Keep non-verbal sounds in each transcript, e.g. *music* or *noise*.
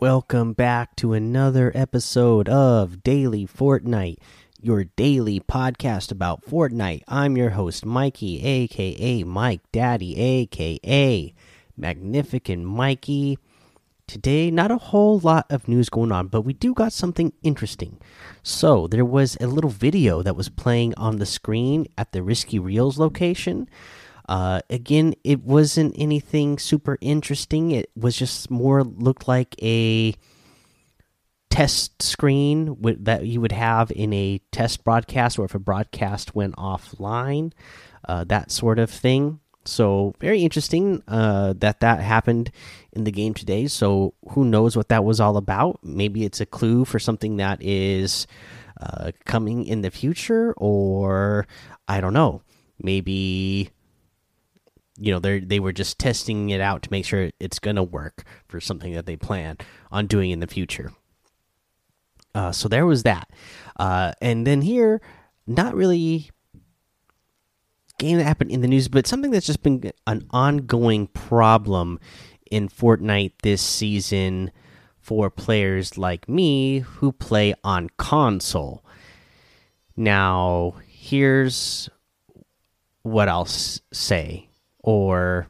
Welcome back to another episode of Daily Fortnite, your daily podcast about Fortnite. I'm your host, Mikey, aka Mike Daddy, aka Magnificent Mikey. Today, not a whole lot of news going on, but we do got something interesting. So, there was a little video that was playing on the screen at the Risky Reels location. Uh, again, it wasn't anything super interesting. It was just more looked like a test screen that you would have in a test broadcast or if a broadcast went offline, uh, that sort of thing. So very interesting uh, that that happened in the game today. So who knows what that was all about? Maybe it's a clue for something that is uh, coming in the future, or I don't know. Maybe you know they they were just testing it out to make sure it's going to work for something that they plan on doing in the future. Uh, so there was that, uh, and then here, not really game that happened in the news, but something that's just been an ongoing problem in Fortnite this season for players like me who play on console. Now, here's what I'll say or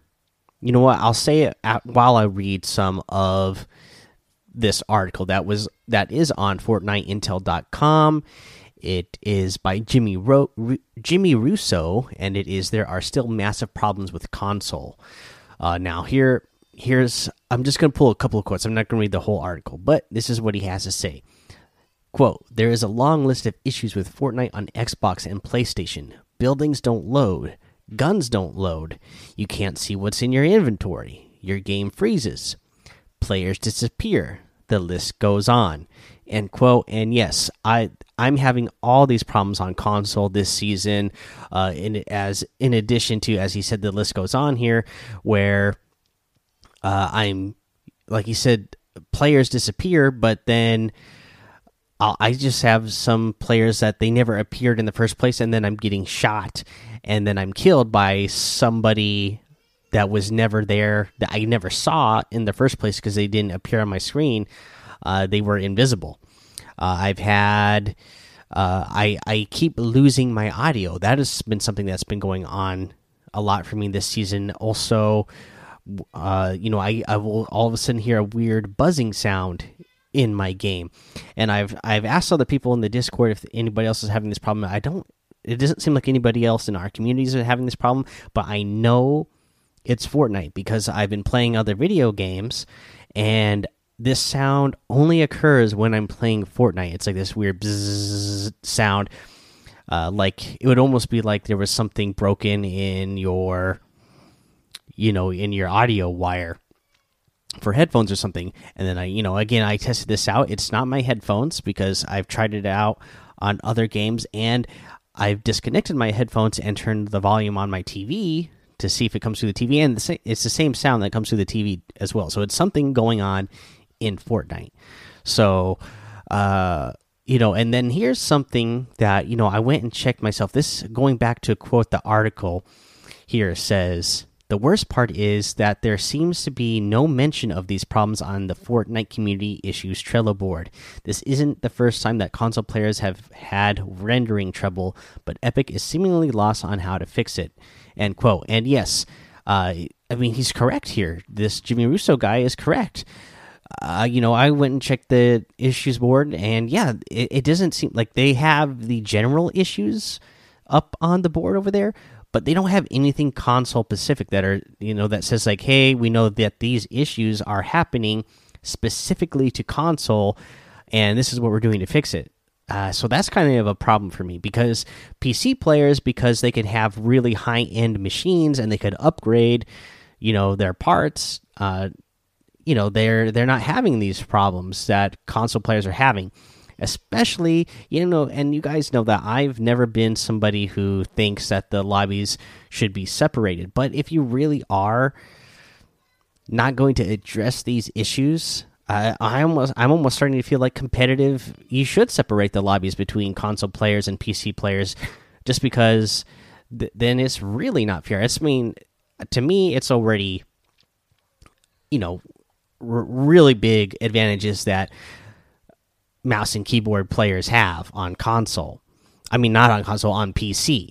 you know what i'll say it at, while i read some of this article that was that is on fortniteintel.com it is by jimmy Ro jimmy russo and it is there are still massive problems with console. Uh, now here here's i'm just going to pull a couple of quotes. I'm not going to read the whole article but this is what he has to say. Quote there is a long list of issues with fortnite on xbox and playstation. Buildings don't load Guns don't load. You can't see what's in your inventory. Your game freezes. Players disappear. The list goes on. End quote. And yes, I I'm having all these problems on console this season. Uh, in as in addition to as he said, the list goes on here, where uh, I'm like he said, players disappear, but then. I just have some players that they never appeared in the first place, and then I'm getting shot, and then I'm killed by somebody that was never there that I never saw in the first place because they didn't appear on my screen. Uh, they were invisible. Uh, I've had uh, I I keep losing my audio. That has been something that's been going on a lot for me this season. Also, uh, you know, I I will all of a sudden hear a weird buzzing sound in my game, and I've I've asked other people in the Discord if anybody else is having this problem. I don't it doesn't seem like anybody else in our communities are having this problem, but I know it's Fortnite because I've been playing other video games and this sound only occurs when I'm playing Fortnite. It's like this weird sound. Uh, like it would almost be like there was something broken in your, you know, in your audio wire for headphones or something. And then I, you know, again, I tested this out. It's not my headphones because I've tried it out on other games and I've disconnected my headphones and turned the volume on my TV to see if it comes through the TV, and it's the same sound that comes through the TV as well. So it's something going on in Fortnite. So, uh, you know, and then here's something that you know I went and checked myself. This going back to quote the article here says the worst part is that there seems to be no mention of these problems on the Fortnite Community Issues Trello board. This isn't the first time that console players have had rendering trouble, but Epic is seemingly lost on how to fix it. End quote. And yes, uh, I mean, he's correct here. This Jimmy Russo guy is correct. Uh, you know, I went and checked the issues board, and yeah, it, it doesn't seem like they have the general issues up on the board over there but they don't have anything console specific that are you know that says like hey we know that these issues are happening specifically to console and this is what we're doing to fix it uh, so that's kind of a problem for me because PC players, because they could have really high end machines and they could upgrade, you know, their parts. Uh, you know, they're they're not having these problems that console players are having especially you know and you guys know that I've never been somebody who thinks that the lobbies should be separated but if you really are not going to address these issues I, almost I'm almost starting to feel like competitive you should separate the lobbies between console players and PC players just because th then it's really not fair. I mean to me it's already you know really big advantages that mouse and keyboard players have on console. I mean, not on console, on PC.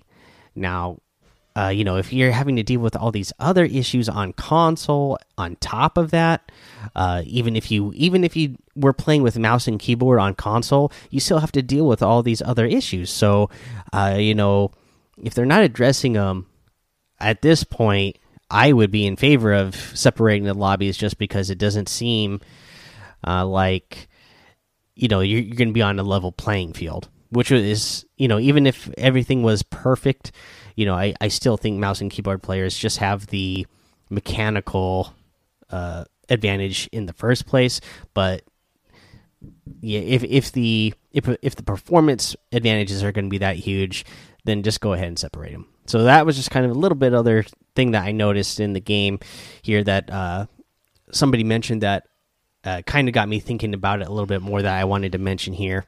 Now, uh, you know, if you're having to deal with all these other issues on console, on top of that, uh, even if you even if you were playing with mouse and keyboard on console, you still have to deal with all these other issues. So, uh, you know, if they're not addressing them at this point, I would be in favor of separating the lobbies just because it doesn't seem uh, like you know you're, you're going to be on a level playing field which is you know even if everything was perfect you know i, I still think mouse and keyboard players just have the mechanical uh, advantage in the first place. But yeah if if the if if the performance advantages are going to be that huge then just go ahead and separate them so that was just kind of a little bit other thing that i noticed in the game here that uh, somebody mentioned that uh, kind of got me thinking about it a little bit more that i wanted to mention here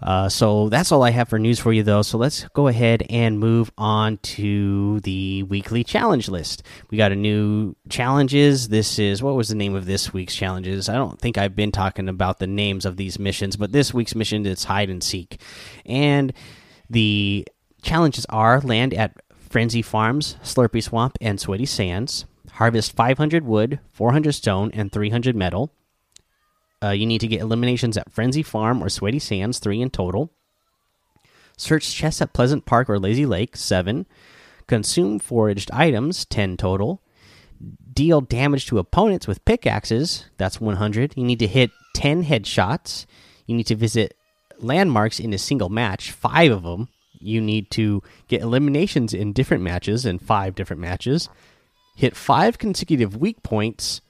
uh, so that's all I have for news for you, though. So let's go ahead and move on to the weekly challenge list. We got a new challenges. This is what was the name of this week's challenges? I don't think I've been talking about the names of these missions, but this week's mission is hide and seek, and the challenges are land at Frenzy Farms, Slurpy Swamp, and Sweaty Sands. Harvest 500 wood, 400 stone, and 300 metal uh, you need to get eliminations at Frenzy Farm or Sweaty Sands, three in total. Search chests at Pleasant Park or Lazy Lake, seven. Consume foraged items, 10 total. Deal damage to opponents with pickaxes, that's 100. You need to hit 10 headshots. You need to visit landmarks in a single match, five of them. You need to get eliminations in different matches in five different matches. Hit five consecutive weak points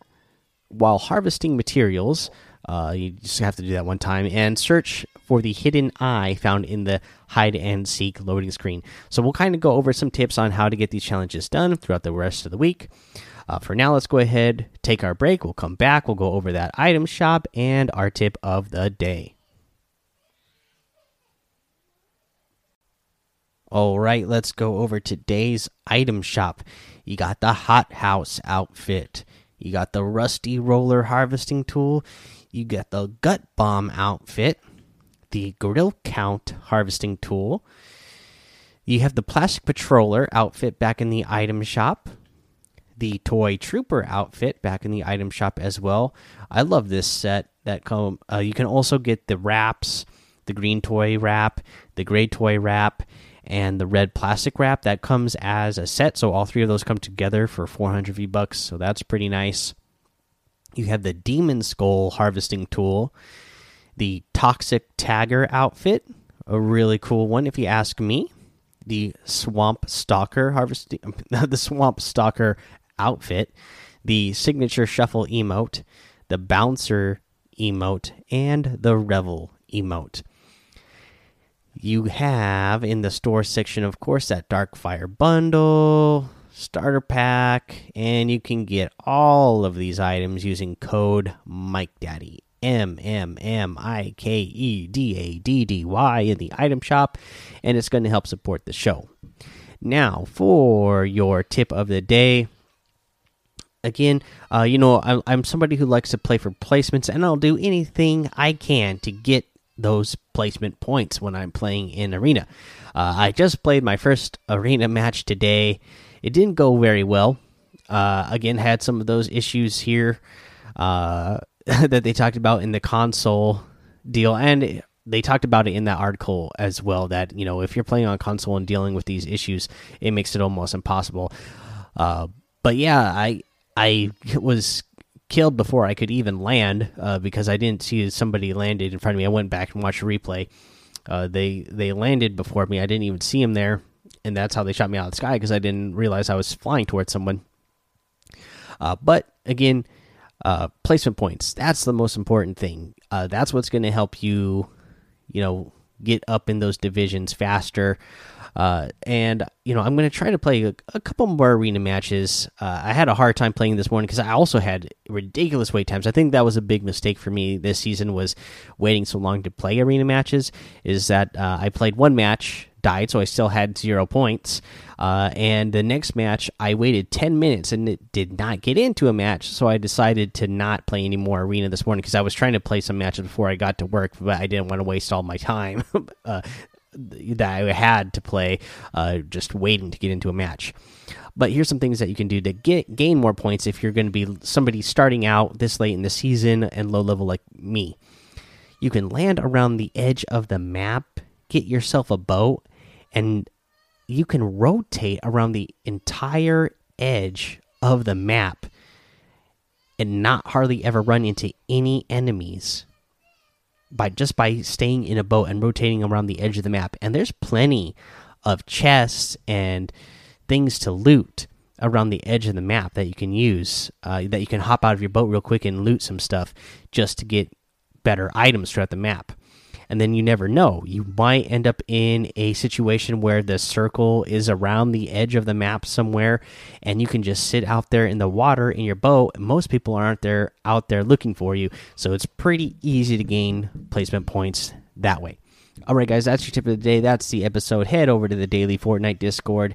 while harvesting materials. Uh, you just have to do that one time and search for the hidden eye found in the hide and seek loading screen. So we'll kind of go over some tips on how to get these challenges done throughout the rest of the week. Uh, for now, let's go ahead, take our break. We'll come back. We'll go over that item shop and our tip of the day. All right, let's go over today's item shop. You got the Hot House outfit. You got the Rusty Roller Harvesting Tool you get the gut bomb outfit, the grill count harvesting tool. You have the plastic patroller outfit back in the item shop. The toy trooper outfit back in the item shop as well. I love this set. That come. Uh, you can also get the wraps, the green toy wrap, the gray toy wrap, and the red plastic wrap that comes as a set. So all three of those come together for 400 V bucks. So that's pretty nice. You have the Demon Skull harvesting tool, the Toxic Tagger outfit, a really cool one if you ask me. The Swamp Stalker harvesting, *laughs* the Swamp Stalker outfit, the Signature Shuffle emote, the Bouncer emote, and the Revel emote. You have in the store section, of course, that Darkfire bundle, starter pack, and you can get all of these items using code Mike Daddy M M M I K E D A D D Y in the item shop, and it's going to help support the show. Now, for your tip of the day, again, uh, you know, I'm, I'm somebody who likes to play for placements, and I'll do anything I can to get those placement points when I'm playing in arena. Uh, I just played my first arena match today it didn't go very well. Uh, again, had some of those issues here uh, *laughs* that they talked about in the console deal, and they talked about it in that article as well. That you know, if you're playing on console and dealing with these issues, it makes it almost impossible. Uh, but yeah, I I *laughs* was killed before I could even land uh, because I didn't see somebody landed in front of me. I went back and watched a replay. Uh, they they landed before me. I didn't even see him there and that's how they shot me out of the sky because I didn't realize I was flying towards someone. Uh, but again, uh, placement points. That's the most important thing. Uh, that's what's going to help you, you know, get up in those divisions faster. Uh, and you know, I'm going to try to play a, a, couple more arena matches. Uh, I had a hard time playing this morning because I also had ridiculous wait times. I think that was a big mistake for me this season was waiting so long to play arena matches. Is that uh, I played one match died, so I still had zero points. Uh, and the next match, I waited 10 minutes and it did not get into a match, so I decided to not play any more Arena this morning because I was trying to play some matches before I got to work, but I didn't want to waste all my time *laughs* uh, that I had to play uh, just waiting to get into a match. But here's some things that you can do to get gain more points if you're going to be somebody starting out this late in the season and low level like me. You can land around the edge of the map, get yourself a boat, and you can rotate around the entire edge of the map and not hardly ever run into any enemies by just by staying in a boat and rotating around the edge of the map. And there's plenty of chests and things to loot around the edge of the map that you can use uh, that you can hop out of your boat real quick and loot some stuff just to get better items throughout the map and then you never know. You might end up in a situation where the circle is around the edge of the map somewhere and you can just sit out there in the water in your boat. Most people aren't there out there looking for you so it's pretty easy to gain placement points that way. All right guys that's your tip of the day. That's the episode. Head over to the daily fortnite discord